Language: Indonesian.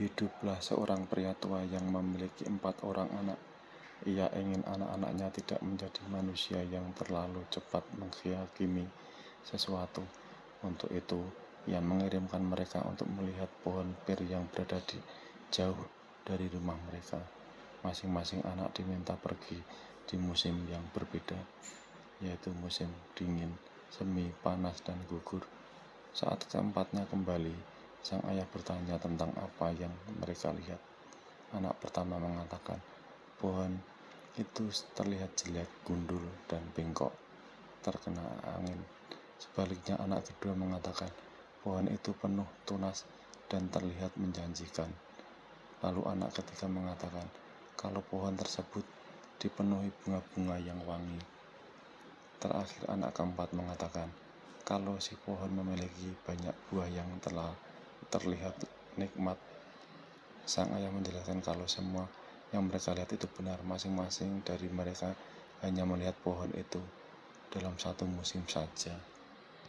Hiduplah seorang pria tua yang memiliki empat orang anak. Ia ingin anak-anaknya tidak menjadi manusia yang terlalu cepat menghakimi sesuatu. Untuk itu, ia mengirimkan mereka untuk melihat pohon pir yang berada di jauh dari rumah mereka. Masing-masing anak diminta pergi di musim yang berbeda, yaitu musim dingin, semi, panas, dan gugur. Saat keempatnya kembali, sang ayah bertanya tentang apa yang mereka lihat. Anak pertama mengatakan, pohon itu terlihat jelek, gundul, dan bengkok, terkena angin. Sebaliknya anak kedua mengatakan, pohon itu penuh tunas dan terlihat menjanjikan. Lalu anak ketiga mengatakan, kalau pohon tersebut dipenuhi bunga-bunga yang wangi. Terakhir anak keempat mengatakan, kalau si pohon memiliki banyak buah yang telah terlihat nikmat. Sang ayah menjelaskan kalau semua yang mereka lihat itu benar, masing-masing dari mereka hanya melihat pohon itu dalam satu musim saja.